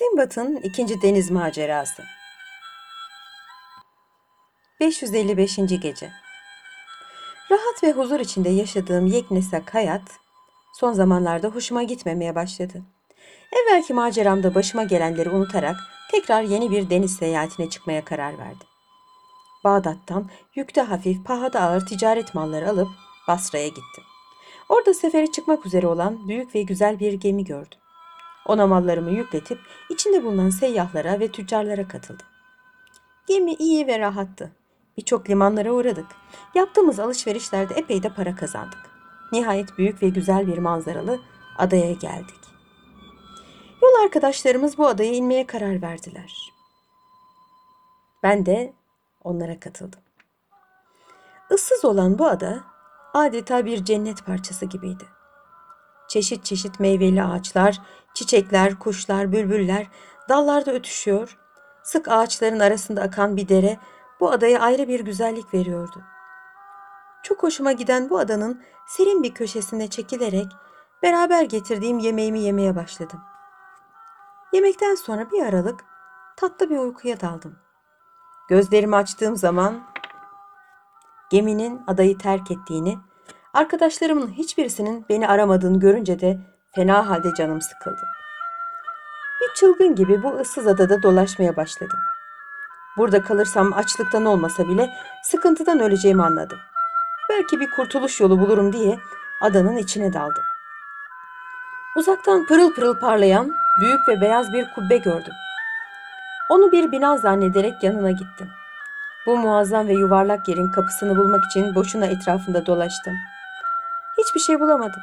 Simbad'ın ikinci deniz macerası. 555. gece. Rahat ve huzur içinde yaşadığım yeknesak hayat son zamanlarda hoşuma gitmemeye başladı. Evvelki maceramda başıma gelenleri unutarak tekrar yeni bir deniz seyahatine çıkmaya karar verdim. Bağdat'tan yükte hafif, pahada ağır ticaret malları alıp Basra'ya gittim. Orada sefere çıkmak üzere olan büyük ve güzel bir gemi gördüm. Ona mallarımı yükletip içinde bulunan seyyahlara ve tüccarlara katıldım. Gemi iyi ve rahattı. Birçok limanlara uğradık. Yaptığımız alışverişlerde epey de para kazandık. Nihayet büyük ve güzel bir manzaralı adaya geldik. Yol arkadaşlarımız bu adaya inmeye karar verdiler. Ben de onlara katıldım. Issız olan bu ada adeta bir cennet parçası gibiydi. Çeşit çeşit meyveli ağaçlar, çiçekler, kuşlar, bülbüller dallarda ötüşüyor. Sık ağaçların arasında akan bir dere bu adaya ayrı bir güzellik veriyordu. Çok hoşuma giden bu adanın serin bir köşesine çekilerek beraber getirdiğim yemeğimi yemeye başladım. Yemekten sonra bir aralık tatlı bir uykuya daldım. Gözlerimi açtığım zaman geminin adayı terk ettiğini, arkadaşlarımın hiçbirisinin beni aramadığını görünce de fena halde canım sıkıldı. Bir çılgın gibi bu ıssız adada dolaşmaya başladım. Burada kalırsam açlıktan olmasa bile sıkıntıdan öleceğimi anladım. Belki bir kurtuluş yolu bulurum diye adanın içine daldım. Uzaktan pırıl pırıl parlayan büyük ve beyaz bir kubbe gördüm. Onu bir bina zannederek yanına gittim. Bu muazzam ve yuvarlak yerin kapısını bulmak için boşuna etrafında dolaştım. Hiçbir şey bulamadım.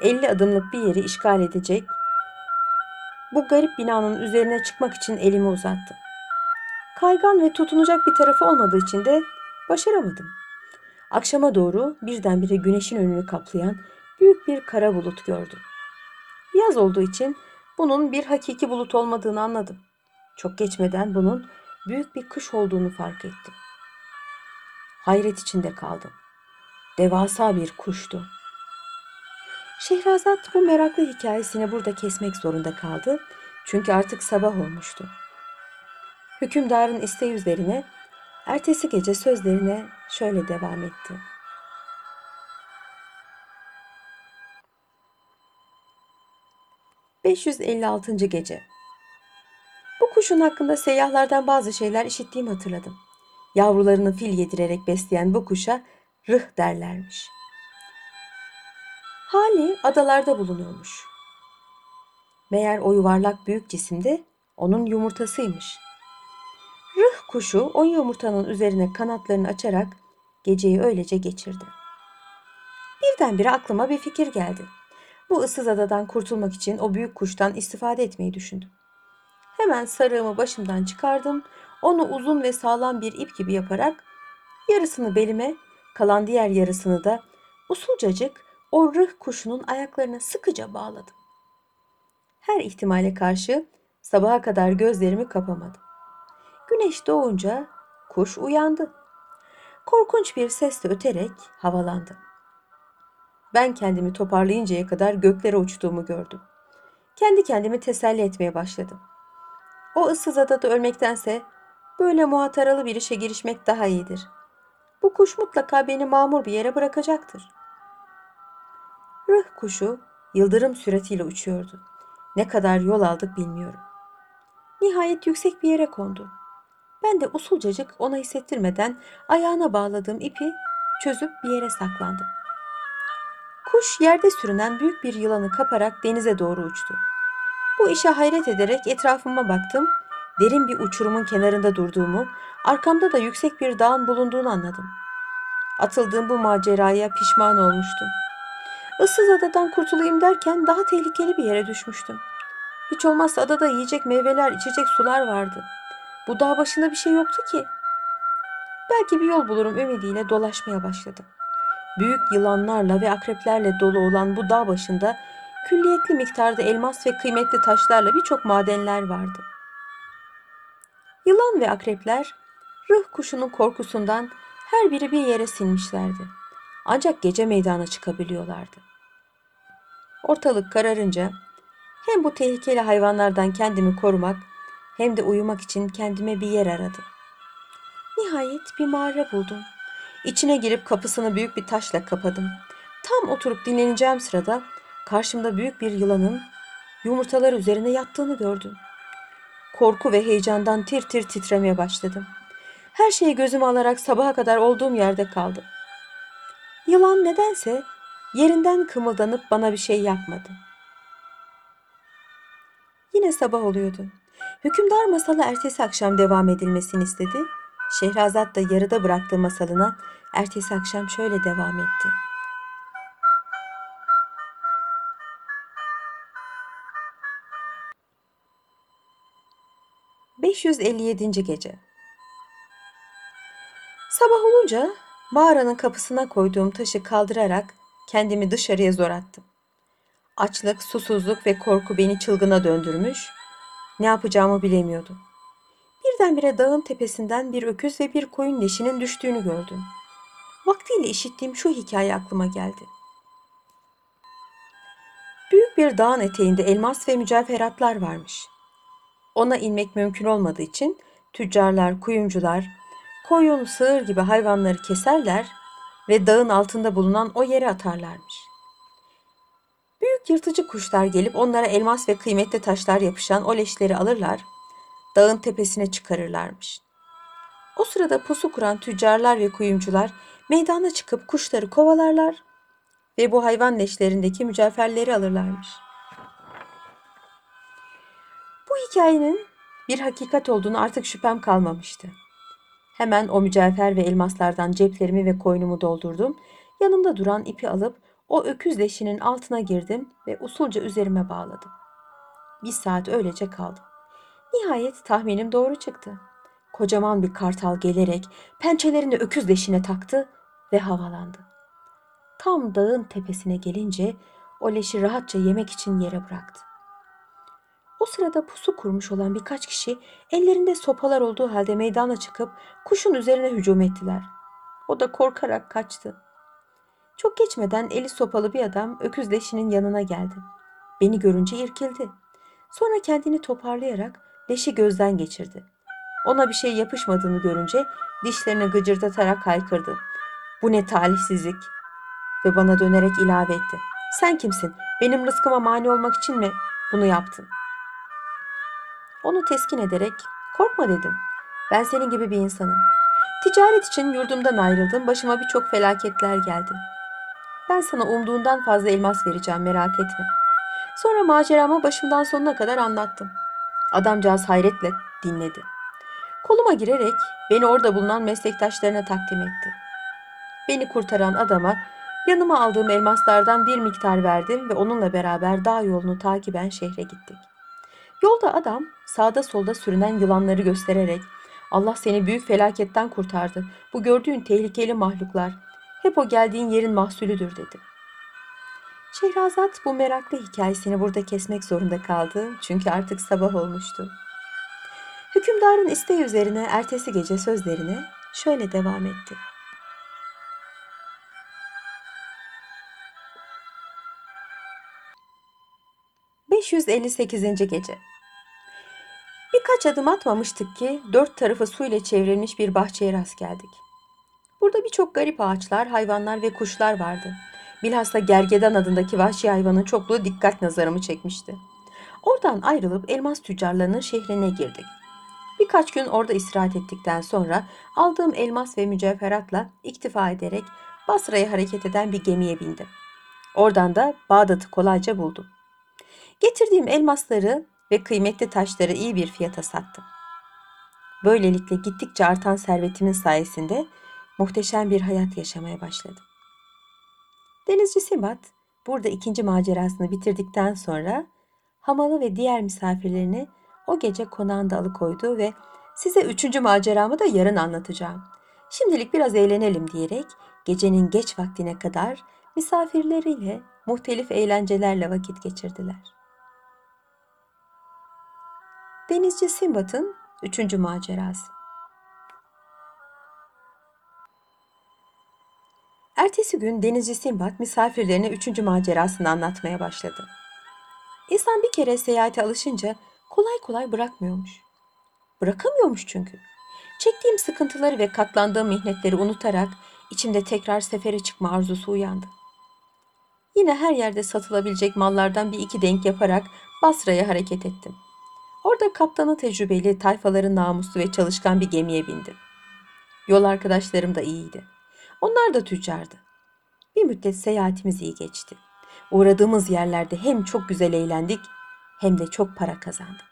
50 adımlık bir yeri işgal edecek, bu garip binanın üzerine çıkmak için elimi uzattım. Kaygan ve tutunacak bir tarafı olmadığı için de başaramadım. Akşama doğru birdenbire güneşin önünü kaplayan büyük bir kara bulut gördüm. Yaz olduğu için bunun bir hakiki bulut olmadığını anladım. Çok geçmeden bunun büyük bir kış olduğunu fark ettim. Hayret içinde kaldım. Devasa bir kuştu. Şehrazat bu meraklı hikayesini burada kesmek zorunda kaldı. Çünkü artık sabah olmuştu. Hükümdarın isteği üzerine ertesi gece sözlerine şöyle devam etti. ...556. gece. Bu kuşun hakkında seyyahlardan bazı şeyler işittiğimi hatırladım. Yavrularını fil yedirerek besleyen bu kuşa rıh derlermiş. Hali adalarda bulunuyormuş. Meğer o yuvarlak büyük cisimde onun yumurtasıymış. Rıh kuşu o yumurtanın üzerine kanatlarını açarak geceyi öylece geçirdi. Birdenbire aklıma bir fikir geldi. Bu ıssız adadan kurtulmak için o büyük kuştan istifade etmeyi düşündüm. Hemen sarığımı başımdan çıkardım. Onu uzun ve sağlam bir ip gibi yaparak yarısını belime, kalan diğer yarısını da usulcacık o rıh kuşunun ayaklarına sıkıca bağladım. Her ihtimale karşı sabaha kadar gözlerimi kapamadım. Güneş doğunca kuş uyandı. Korkunç bir sesle öterek havalandı. Ben kendimi toparlayıncaya kadar göklere uçtuğumu gördüm. Kendi kendimi teselli etmeye başladım. O ıssız adada ölmektense böyle muhataralı bir işe girişmek daha iyidir. Bu kuş mutlaka beni mamur bir yere bırakacaktır. Rıh kuşu yıldırım süratiyle uçuyordu. Ne kadar yol aldık bilmiyorum. Nihayet yüksek bir yere kondu. Ben de usulcacık ona hissettirmeden ayağına bağladığım ipi çözüp bir yere saklandım. Kuş yerde sürünen büyük bir yılanı kaparak denize doğru uçtu. Bu işe hayret ederek etrafıma baktım. Derin bir uçurumun kenarında durduğumu, arkamda da yüksek bir dağın bulunduğunu anladım. Atıldığım bu maceraya pişman olmuştum. Issız adadan kurtulayım derken daha tehlikeli bir yere düşmüştüm. Hiç olmazsa adada yiyecek meyveler, içecek sular vardı. Bu dağ başında bir şey yoktu ki. Belki bir yol bulurum ümidiyle dolaşmaya başladım. Büyük yılanlarla ve akreplerle dolu olan bu dağ başında külliyetli miktarda elmas ve kıymetli taşlarla birçok madenler vardı. Yılan ve akrepler rıh kuşunun korkusundan her biri bir yere sinmişlerdi. Ancak gece meydana çıkabiliyorlardı. Ortalık kararınca Hem bu tehlikeli hayvanlardan kendimi korumak hem de uyumak için kendime bir yer aradım. Nihayet bir mağara buldum. İçine girip kapısını büyük bir taşla kapadım. Tam oturup dinleneceğim sırada karşımda büyük bir yılanın yumurtalar üzerine yattığını gördüm. Korku ve heyecandan tir tir titremeye başladım. Her şeyi gözüme alarak sabaha kadar olduğum yerde kaldım. Yılan nedense yerinden kımıldanıp bana bir şey yapmadı. Yine sabah oluyordu. Hükümdar masalı ertesi akşam devam edilmesini istedi. Şehrazat da yarıda bıraktığı masalına ertesi akşam şöyle devam etti. ...557. Gece Sabah olunca mağaranın kapısına koyduğum taşı kaldırarak kendimi dışarıya zor attım. Açlık, susuzluk ve korku beni çılgına döndürmüş, ne yapacağımı bilemiyordum. Birdenbire dağın tepesinden bir öküz ve bir koyun leşinin düştüğünü gördüm. Vaktiyle işittiğim şu hikaye aklıma geldi. Büyük bir dağın eteğinde elmas ve mücevheratlar varmış. Ona inmek mümkün olmadığı için tüccarlar, kuyumcular, koyun, sığır gibi hayvanları keserler ve dağın altında bulunan o yere atarlarmış. Büyük yırtıcı kuşlar gelip onlara elmas ve kıymetli taşlar yapışan o leşleri alırlar, dağın tepesine çıkarırlarmış. O sırada pusu kuran tüccarlar ve kuyumcular meydana çıkıp kuşları kovalarlar ve bu hayvan leşlerindeki mücevherleri alırlarmış. Bu hikayenin bir hakikat olduğunu artık şüphem kalmamıştı. Hemen o mücevher ve elmaslardan ceplerimi ve koynumu doldurdum. Yanımda duran ipi alıp o öküz leşinin altına girdim ve usulca üzerime bağladım. Bir saat öylece kaldım. Nihayet tahminim doğru çıktı. Kocaman bir kartal gelerek pençelerini öküz leşine taktı ve havalandı. Tam dağın tepesine gelince o leşi rahatça yemek için yere bıraktı. O sırada pusu kurmuş olan birkaç kişi ellerinde sopalar olduğu halde meydana çıkıp kuşun üzerine hücum ettiler. O da korkarak kaçtı. Çok geçmeden eli sopalı bir adam öküz leşinin yanına geldi. Beni görünce irkildi. Sonra kendini toparlayarak leşi gözden geçirdi. Ona bir şey yapışmadığını görünce dişlerini gıcırdatarak haykırdı. Bu ne talihsizlik. Ve bana dönerek ilave etti. Sen kimsin? Benim rızkıma mani olmak için mi bunu yaptın? Onu teskin ederek korkma dedim. Ben senin gibi bir insanım. Ticaret için yurdumdan ayrıldım. Başıma birçok felaketler geldi. Ben sana umduğundan fazla elmas vereceğim merak etme. Sonra maceramı başımdan sonuna kadar anlattım. Adamcağız hayretle dinledi. Koluma girerek beni orada bulunan meslektaşlarına takdim etti. Beni kurtaran adama yanıma aldığım elmaslardan bir miktar verdim ve onunla beraber dağ yolunu takiben şehre gittik. Yolda adam sağda solda sürünen yılanları göstererek Allah seni büyük felaketten kurtardı. Bu gördüğün tehlikeli mahluklar hep o geldiğin yerin mahsulüdür dedi. Şehrazat bu meraklı hikayesini burada kesmek zorunda kaldı çünkü artık sabah olmuştu. Hükümdarın isteği üzerine ertesi gece sözlerine şöyle devam etti. ...558. Gece Birkaç adım atmamıştık ki dört tarafı su ile çevrilmiş bir bahçeye rast geldik. Burada birçok garip ağaçlar, hayvanlar ve kuşlar vardı. Bilhassa gergedan adındaki vahşi hayvanın çokluğu dikkat nazarımı çekmişti. Oradan ayrılıp elmas tüccarlarının şehrine girdik. Birkaç gün orada istirahat ettikten sonra aldığım elmas ve mücevheratla iktifa ederek Basra'ya hareket eden bir gemiye bindim. Oradan da Bağdat'ı kolayca buldum. Getirdiğim elmasları ve kıymetli taşları iyi bir fiyata sattım. Böylelikle gittikçe artan servetimin sayesinde muhteşem bir hayat yaşamaya başladım. Denizci Simat burada ikinci macerasını bitirdikten sonra hamalı ve diğer misafirlerini o gece konağında alıkoydu ve size üçüncü maceramı da yarın anlatacağım. Şimdilik biraz eğlenelim diyerek gecenin geç vaktine kadar misafirleriyle muhtelif eğlencelerle vakit geçirdiler. Denizci Simbat'ın üçüncü macerası. Ertesi gün denizci Simbat misafirlerine üçüncü macerasını anlatmaya başladı. İnsan bir kere seyahate alışınca kolay kolay bırakmıyormuş. Bırakamıyormuş çünkü. Çektiğim sıkıntıları ve katlandığım mihnetleri unutarak içimde tekrar sefere çıkma arzusu uyandı. Yine her yerde satılabilecek mallardan bir iki denk yaparak Basra'ya hareket ettim. Orada kaptanı tecrübeli, tayfaların namuslu ve çalışkan bir gemiye bindim. Yol arkadaşlarım da iyiydi. Onlar da tüccardı. Bir müddet seyahatimiz iyi geçti. Uğradığımız yerlerde hem çok güzel eğlendik hem de çok para kazandık.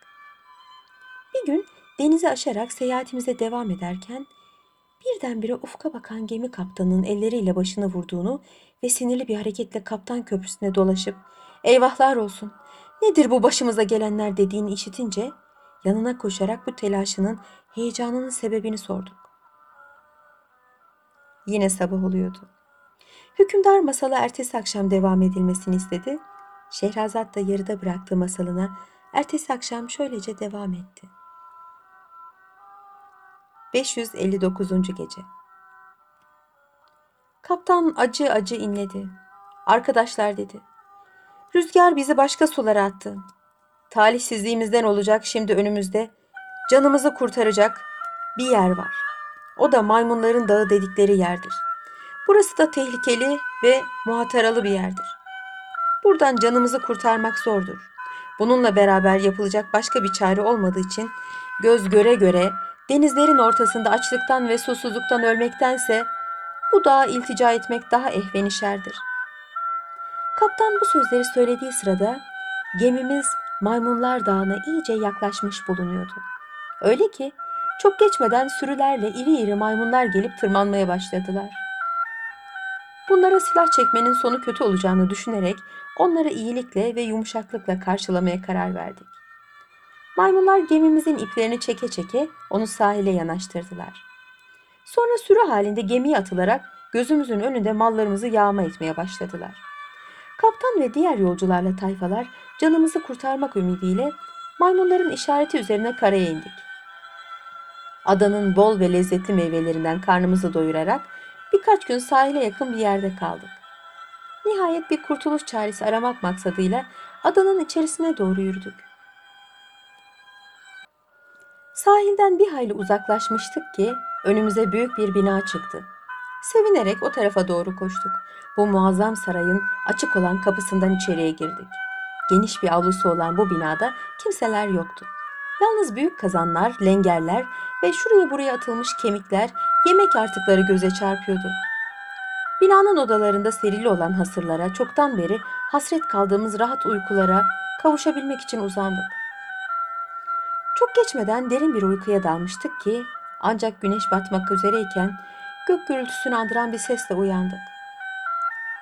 Bir gün denizi aşarak seyahatimize devam ederken birdenbire ufka bakan gemi kaptanının elleriyle başını vurduğunu ve sinirli bir hareketle kaptan köprüsüne dolaşıp eyvahlar olsun nedir bu başımıza gelenler dediğini işitince yanına koşarak bu telaşının heyecanının sebebini sorduk. Yine sabah oluyordu. Hükümdar masala ertesi akşam devam edilmesini istedi. Şehrazat da yarıda bıraktığı masalına ertesi akşam şöylece devam etti. 559. Gece Kaptan acı acı inledi. Arkadaşlar dedi. Rüzgar bizi başka sulara attı. Talihsizliğimizden olacak şimdi önümüzde. Canımızı kurtaracak bir yer var. O da maymunların dağı dedikleri yerdir. Burası da tehlikeli ve muhataralı bir yerdir. Buradan canımızı kurtarmak zordur. Bununla beraber yapılacak başka bir çare olmadığı için göz göre göre denizlerin ortasında açlıktan ve susuzluktan ölmektense bu dağa iltica etmek daha ehvenişerdir. Kaptan bu sözleri söylediği sırada gemimiz Maymunlar Dağı'na iyice yaklaşmış bulunuyordu. Öyle ki çok geçmeden sürülerle iri iri maymunlar gelip tırmanmaya başladılar. Bunlara silah çekmenin sonu kötü olacağını düşünerek onları iyilikle ve yumuşaklıkla karşılamaya karar verdik. Maymunlar gemimizin iplerini çeke çeke onu sahile yanaştırdılar. Sonra sürü halinde gemiye atılarak gözümüzün önünde mallarımızı yağma etmeye başladılar. Kaptan ve diğer yolcularla tayfalar canımızı kurtarmak ümidiyle maymunların işareti üzerine karaya indik. Adanın bol ve lezzetli meyvelerinden karnımızı doyurarak birkaç gün sahile yakın bir yerde kaldık. Nihayet bir kurtuluş çaresi aramak maksadıyla adanın içerisine doğru yürüdük. Sahilden bir hayli uzaklaşmıştık ki önümüze büyük bir bina çıktı. Sevinerek o tarafa doğru koştuk. Bu muazzam sarayın açık olan kapısından içeriye girdik. Geniş bir avlusu olan bu binada kimseler yoktu. Yalnız büyük kazanlar, lengerler ve şuraya buraya atılmış kemikler, yemek artıkları göze çarpıyordu. Binanın odalarında serili olan hasırlara, çoktan beri hasret kaldığımız rahat uykulara kavuşabilmek için uzandık. Çok geçmeden derin bir uykuya dalmıştık ki ancak güneş batmak üzereyken gök gürültüsünü andıran bir sesle uyandık.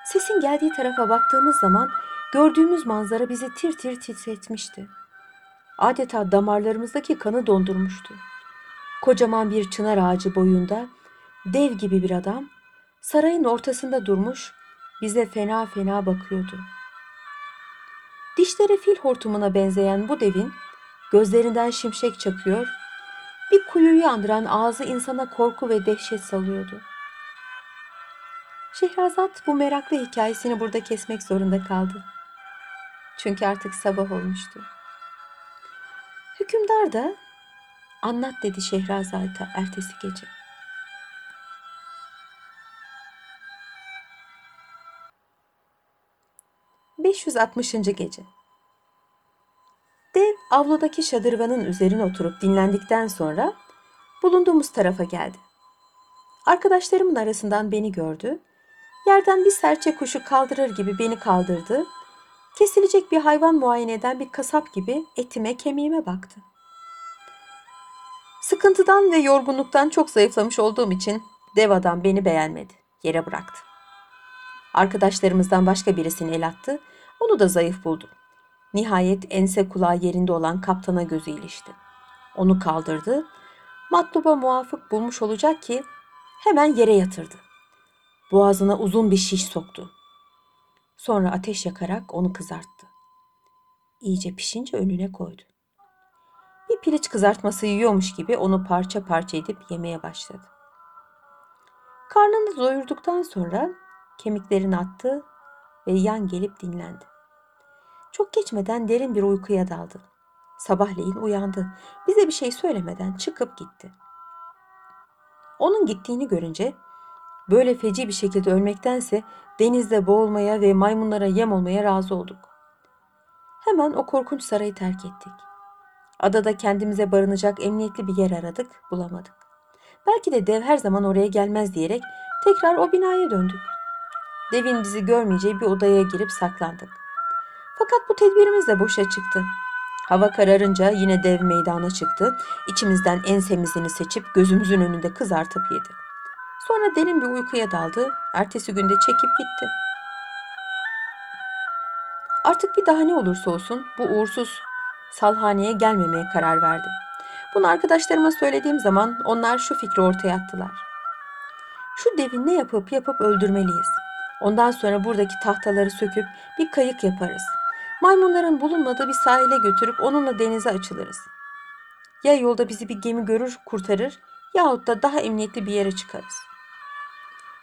Sesin geldiği tarafa baktığımız zaman gördüğümüz manzara bizi tir tir titretmişti. Adeta damarlarımızdaki kanı dondurmuştu. Kocaman bir çınar ağacı boyunda dev gibi bir adam sarayın ortasında durmuş bize fena fena bakıyordu. Dişleri fil hortumuna benzeyen bu devin gözlerinden şimşek çakıyor, bir kuyuyu andıran ağzı insana korku ve dehşet salıyordu. Şehrazat bu meraklı hikayesini burada kesmek zorunda kaldı. Çünkü artık sabah olmuştu. Hükümdar da anlat dedi Şehrazat'a ertesi gece. ...560. Gece avludaki şadırvanın üzerine oturup dinlendikten sonra... ...bulunduğumuz tarafa geldi. Arkadaşlarımın arasından beni gördü. Yerden bir serçe kuşu kaldırır gibi beni kaldırdı Kesilecek bir hayvan muayene eden bir kasap gibi etime kemiğime baktı. Sıkıntıdan ve yorgunluktan çok zayıflamış olduğum için dev adam beni beğenmedi. Yere bıraktı. Arkadaşlarımızdan başka birisini el attı. Onu da zayıf buldu. Nihayet ense kulağı yerinde olan kaptana gözü ilişti. Onu kaldırdı. Matluba muvafık bulmuş olacak ki hemen yere yatırdı. Boğazına uzun bir şiş soktu. Sonra ateş yakarak onu kızarttı. İyice pişince önüne koydu. Bir piliç kızartması yiyormuş gibi onu parça parça edip yemeye başladı. Karnını doyurduktan sonra kemiklerini attı ve yan gelip dinlendi. Çok geçmeden derin bir uykuya daldı. Sabahleyin uyandı. Bize bir şey söylemeden çıkıp gitti. Onun gittiğini görünce böyle feci bir şekilde ölmektense denizde boğulmaya ve maymunlara yem olmaya razı olduk. Hemen o korkunç sarayı terk ettik. Adada kendimize barınacak emniyetli bir yer aradık, bulamadık. Belki de dev her zaman oraya gelmez diyerek tekrar o binaya döndük. Devin bizi görmeyeceği bir odaya girip saklandık. Fakat bu tedbirimiz de boşa çıktı. Hava kararınca yine dev meydana çıktı. İçimizden en semizini seçip gözümüzün önünde kızartıp yedi. Sonra derin bir uykuya daldı. Ertesi günde çekip gitti. Artık bir daha ne olursa olsun bu uğursuz salhaneye gelmemeye karar verdim. Bunu arkadaşlarıma söylediğim zaman onlar şu fikri ortaya attılar. Şu devi ne yapıp yapıp öldürmeliyiz. Ondan sonra buradaki tahtaları söküp bir kayık yaparız. Maymunların bulunmadığı bir sahile götürüp onunla denize açılırız. Ya yolda bizi bir gemi görür kurtarır yahut da daha emniyetli bir yere çıkarız.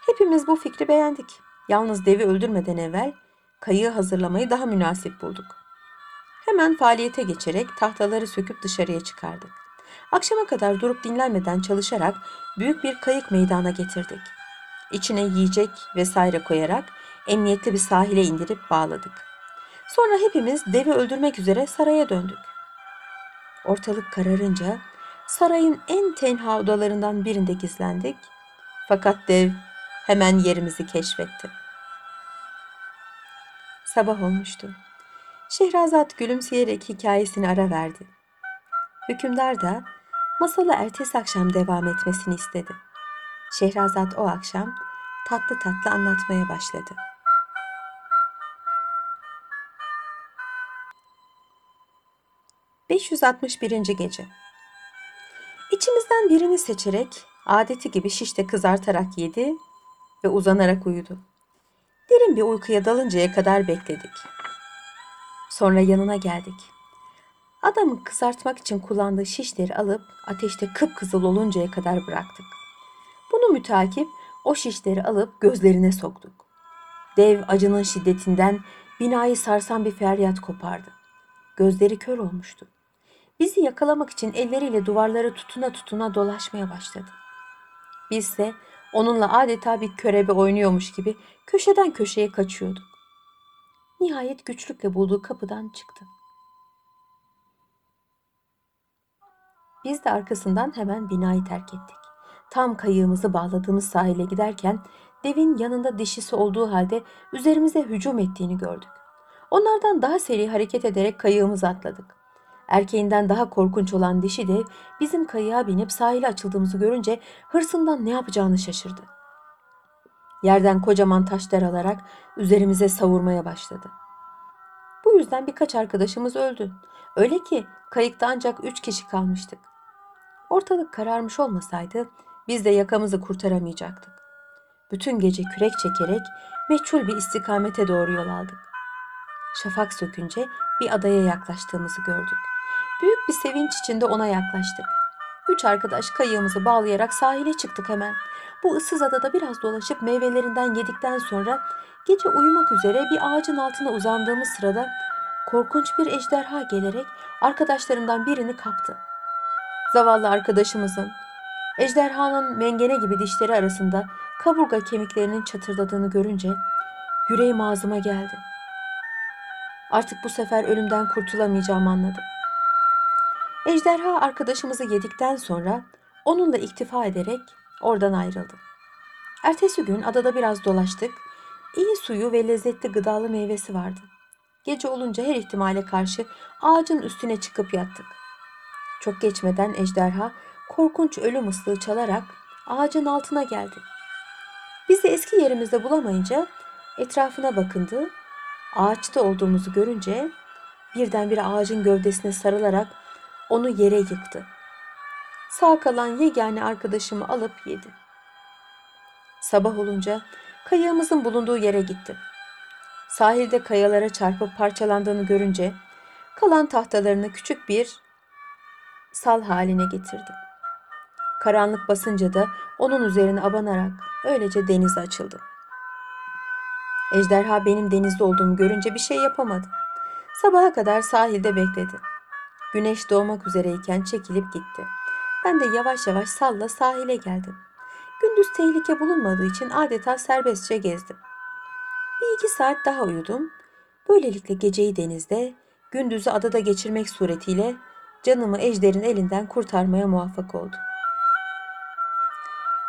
Hepimiz bu fikri beğendik. Yalnız devi öldürmeden evvel kayığı hazırlamayı daha münasip bulduk. Hemen faaliyete geçerek tahtaları söküp dışarıya çıkardık. Akşama kadar durup dinlenmeden çalışarak büyük bir kayık meydana getirdik. İçine yiyecek vesaire koyarak emniyetli bir sahile indirip bağladık. Sonra hepimiz devi öldürmek üzere saraya döndük. Ortalık kararınca sarayın en tenha odalarından birinde gizlendik. Fakat dev hemen yerimizi keşfetti. Sabah olmuştu. Şehrazat gülümseyerek hikayesini ara verdi. Hükümdar da masalı ertesi akşam devam etmesini istedi. Şehrazat o akşam tatlı tatlı anlatmaya başladı. ...561. Gece İçimizden birini seçerek adeti gibi şişte kızartarak yedi ve uzanarak uyudu. Derin bir uykuya dalıncaya kadar bekledik. Sonra yanına geldik. Adamı kızartmak için kullandığı şişleri alıp ateşte kıpkızıl oluncaya kadar bıraktık. Bunu mütakip o şişleri alıp gözlerine soktuk. Dev acının şiddetinden binayı sarsan bir feryat kopardı. Gözleri kör olmuştu. Bizi yakalamak için elleriyle duvarları tutuna tutuna dolaşmaya başladı. Bizse onunla adeta bir körebe oynuyormuş gibi köşeden köşeye kaçıyorduk. Nihayet güçlükle bulduğu kapıdan çıktı. Biz de arkasından hemen binayı terk ettik. Tam kayığımızı bağladığımız sahile giderken devin yanında dişisi olduğu halde üzerimize hücum ettiğini gördük. Onlardan daha seri hareket ederek kayığımızı atladık. Erkeğinden daha korkunç olan dişi dev bizim kayığa binip sahile açıldığımızı görünce hırsından ne yapacağını şaşırdı. Yerden kocaman taşlar alarak üzerimize savurmaya başladı. Bu yüzden birkaç arkadaşımız öldü. Öyle ki kayıkta ancak üç kişi kalmıştık. Ortalık kararmış olmasaydı biz de yakamızı kurtaramayacaktık. Bütün gece kürek çekerek meçhul bir istikamete doğru yol aldık. Şafak sökünce bir adaya yaklaştığımızı gördük. Büyük bir sevinç içinde ona yaklaştık. Üç arkadaş kayığımızı bağlayarak sahile çıktık hemen. Bu ıssız adada biraz dolaşıp meyvelerinden yedikten sonra gece uyumak üzere bir ağacın altına uzandığımız sırada korkunç bir ejderha gelerek arkadaşlarından birini kaptı. Zavallı arkadaşımızın ejderhanın mengene gibi dişleri arasında kaburga kemiklerinin çatırdadığını görünce yüreğim ağzıma geldi. Artık bu sefer ölümden kurtulamayacağımı anladım. Ejderha arkadaşımızı yedikten sonra onunla iktifa ederek oradan ayrıldı. Ertesi gün adada biraz dolaştık. İyi suyu ve lezzetli gıdalı meyvesi vardı. Gece olunca her ihtimale karşı ağacın üstüne çıkıp yattık. Çok geçmeden ejderha korkunç ölüm ıslığı çalarak ağacın altına geldi. Bizi eski yerimizde bulamayınca etrafına bakındı. Ağaçta olduğumuzu görünce birdenbire ağacın gövdesine sarılarak onu yere yıktı. Sağ kalan yegane arkadaşımı alıp yedi. Sabah olunca kayığımızın bulunduğu yere gittim. Sahilde kayalara çarpıp parçalandığını görünce kalan tahtalarını küçük bir sal haline getirdim. Karanlık basınca da onun üzerine abanarak öylece denize açıldı. Ejderha benim denizde olduğumu görünce bir şey yapamadı. Sabaha kadar sahilde bekledi. Güneş doğmak üzereyken çekilip gitti. Ben de yavaş yavaş salla sahile geldim. Gündüz tehlike bulunmadığı için adeta serbestçe gezdim. Bir iki saat daha uyudum. Böylelikle geceyi denizde, gündüzü adada geçirmek suretiyle canımı ejderin elinden kurtarmaya muvaffak oldum.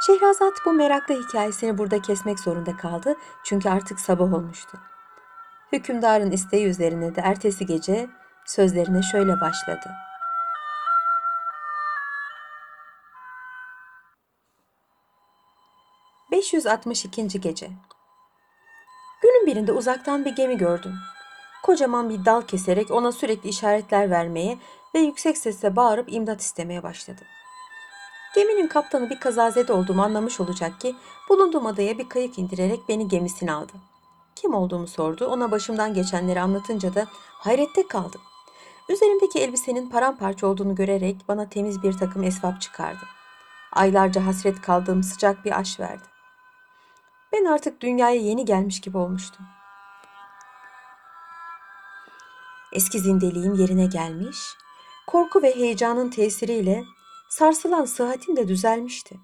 Şehrazat bu meraklı hikayesini burada kesmek zorunda kaldı çünkü artık sabah olmuştu. Hükümdarın isteği üzerine de ertesi gece sözlerine şöyle başladı. ...562. Gece Günün birinde uzaktan bir gemi gördüm. Kocaman bir dal keserek ona sürekli işaretler vermeye ve yüksek sesle bağırıp imdat istemeye başladım. Geminin kaptanı bir kazazede olduğumu anlamış olacak ki bulunduğum adaya bir kayık indirerek beni gemisine aldı. Kim olduğumu sordu. Ona başımdan geçenleri anlatınca da hayrette kaldım. Üzerimdeki elbisenin paramparça olduğunu görerek bana temiz bir takım esvap çıkardı. Aylarca hasret kaldığım sıcak bir aş verdi. Ben artık dünyaya yeni gelmiş gibi olmuştum. Eski zindeliğim yerine gelmiş, korku ve heyecanın tesiriyle sarsılan sıhhatim de düzelmişti.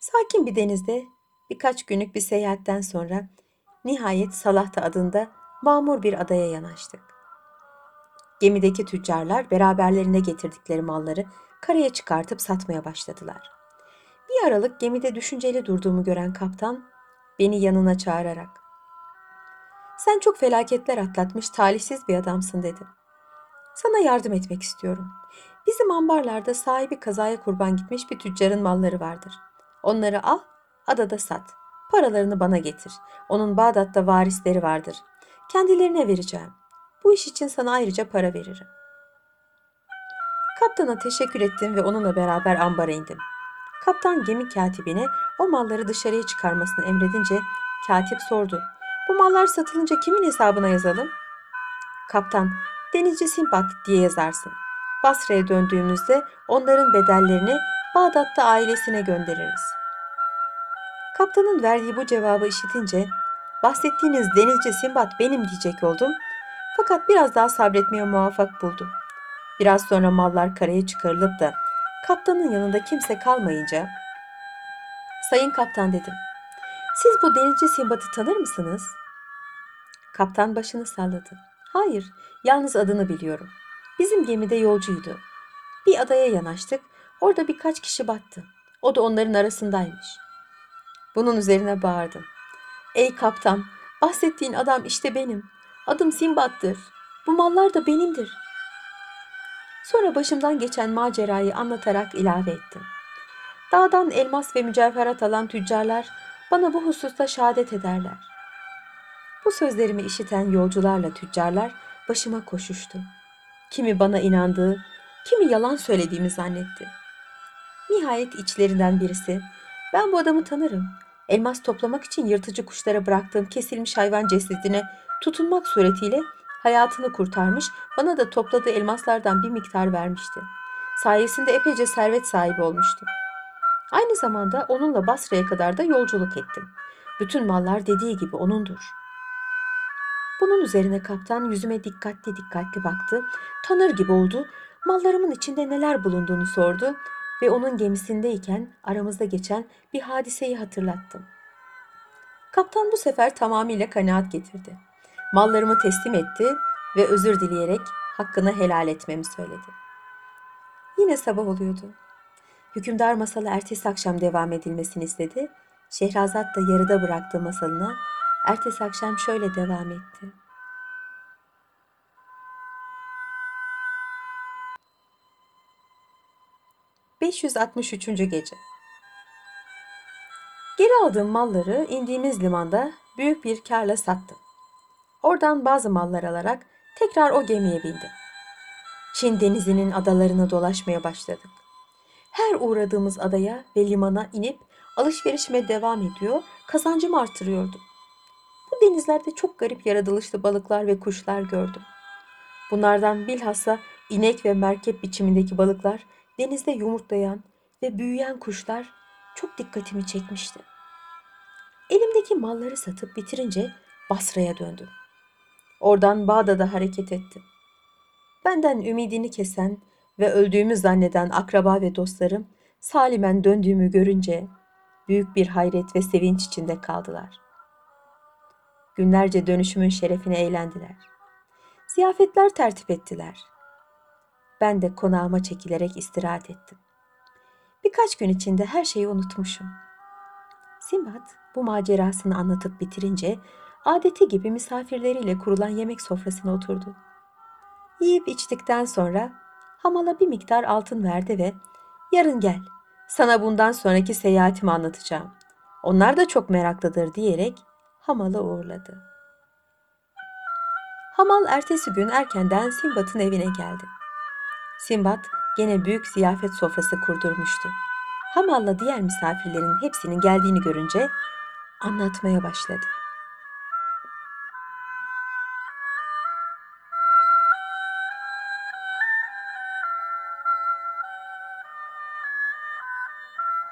Sakin bir denizde birkaç günlük bir seyahatten sonra nihayet Salahta adında mamur bir adaya yanaştık. Gemideki tüccarlar beraberlerinde getirdikleri malları karaya çıkartıp satmaya başladılar. Bir aralık gemide düşünceli durduğumu gören kaptan beni yanına çağırarak "Sen çok felaketler atlatmış talihsiz bir adamsın." dedi. "Sana yardım etmek istiyorum. Bizim ambarlarda sahibi kazaya kurban gitmiş bir tüccarın malları vardır. Onları al, adada sat. Paralarını bana getir. Onun Bağdat'ta varisleri vardır. Kendilerine vereceğim. Bu iş için sana ayrıca para veririm. Kaptana teşekkür ettim ve onunla beraber ambara indim. Kaptan gemi katibine o malları dışarıya çıkarmasını emredince katip sordu. Bu mallar satılınca kimin hesabına yazalım? Kaptan, denizci Simpat diye yazarsın. Basra'ya döndüğümüzde onların bedellerini Bağdat'ta ailesine göndeririz. Kaptanın verdiği bu cevabı işitince bahsettiğiniz denizci Simbat benim diyecek oldum. Fakat biraz daha sabretmeye muvaffak buldum. Biraz sonra mallar karaya çıkarılıp da kaptanın yanında kimse kalmayınca Sayın kaptan dedim. Siz bu denizci Simbat'ı tanır mısınız? Kaptan başını salladı. Hayır, yalnız adını biliyorum. Bizim gemide yolcuydu. Bir adaya yanaştık. Orada birkaç kişi battı. O da onların arasındaymış. Bunun üzerine bağırdım. Ey kaptan, bahsettiğin adam işte benim. Adım Simbat'tır. Bu mallar da benimdir. Sonra başımdan geçen macerayı anlatarak ilave ettim. Dağdan elmas ve mücevherat alan tüccarlar bana bu hususta şehadet ederler. Bu sözlerimi işiten yolcularla tüccarlar başıma koşuştu. Kimi bana inandığı, kimi yalan söylediğimi zannetti. Nihayet içlerinden birisi, ben bu adamı tanırım. Elmas toplamak için yırtıcı kuşlara bıraktığım kesilmiş hayvan cesedine tutunmak suretiyle hayatını kurtarmış, bana da topladığı elmaslardan bir miktar vermişti. Sayesinde epeyce servet sahibi olmuştum. Aynı zamanda onunla Basra'ya kadar da yolculuk ettim. Bütün mallar dediği gibi onundur. Bunun üzerine kaptan yüzüme dikkatli dikkatli baktı. Tanır gibi oldu. Mallarımın içinde neler bulunduğunu sordu ve onun gemisindeyken aramızda geçen bir hadiseyi hatırlattım. Kaptan bu sefer tamamıyla kanaat getirdi. Mallarımı teslim etti ve özür dileyerek hakkını helal etmemi söyledi. Yine sabah oluyordu. Hükümdar masalı ertesi akşam devam edilmesini istedi. Şehrazat da yarıda bıraktığı masalına ertesi akşam şöyle devam etti. ...563. Gece Geri aldığım malları indiğimiz limanda büyük bir karla sattım. Oradan bazı mallar alarak tekrar o gemiye bindim. Çin denizinin adalarını dolaşmaya başladık. Her uğradığımız adaya ve limana inip alışverişime devam ediyor, kazancımı artırıyordum. Bu denizlerde çok garip yaratılışlı balıklar ve kuşlar gördüm. Bunlardan bilhassa inek ve merkep biçimindeki balıklar, denizde yumurtlayan ve büyüyen kuşlar çok dikkatimi çekmişti. Elimdeki malları satıp bitirince Basra'ya döndüm. Oradan Bağdat'a hareket ettim. Benden ümidini kesen ve öldüğümü zanneden akraba ve dostlarım salimen döndüğümü görünce büyük bir hayret ve sevinç içinde kaldılar. Günlerce dönüşümün şerefine eğlendiler. Ziyafetler tertip ettiler. Ben de konağıma çekilerek istirahat ettim. Birkaç gün içinde her şeyi unutmuşum. Simbat bu macerasını anlatıp bitirince adeti gibi misafirleriyle kurulan yemek sofrasına oturdu. Yiyip içtikten sonra Hamal'a bir miktar altın verdi ve yarın gel sana bundan sonraki seyahatimi anlatacağım. Onlar da çok meraklıdır diyerek Hamal'ı uğurladı. Hamal ertesi gün erkenden Simbat'ın evine geldi. Simbat gene büyük ziyafet sofrası kurdurmuştu. Hamal'la diğer misafirlerin hepsinin geldiğini görünce anlatmaya başladı.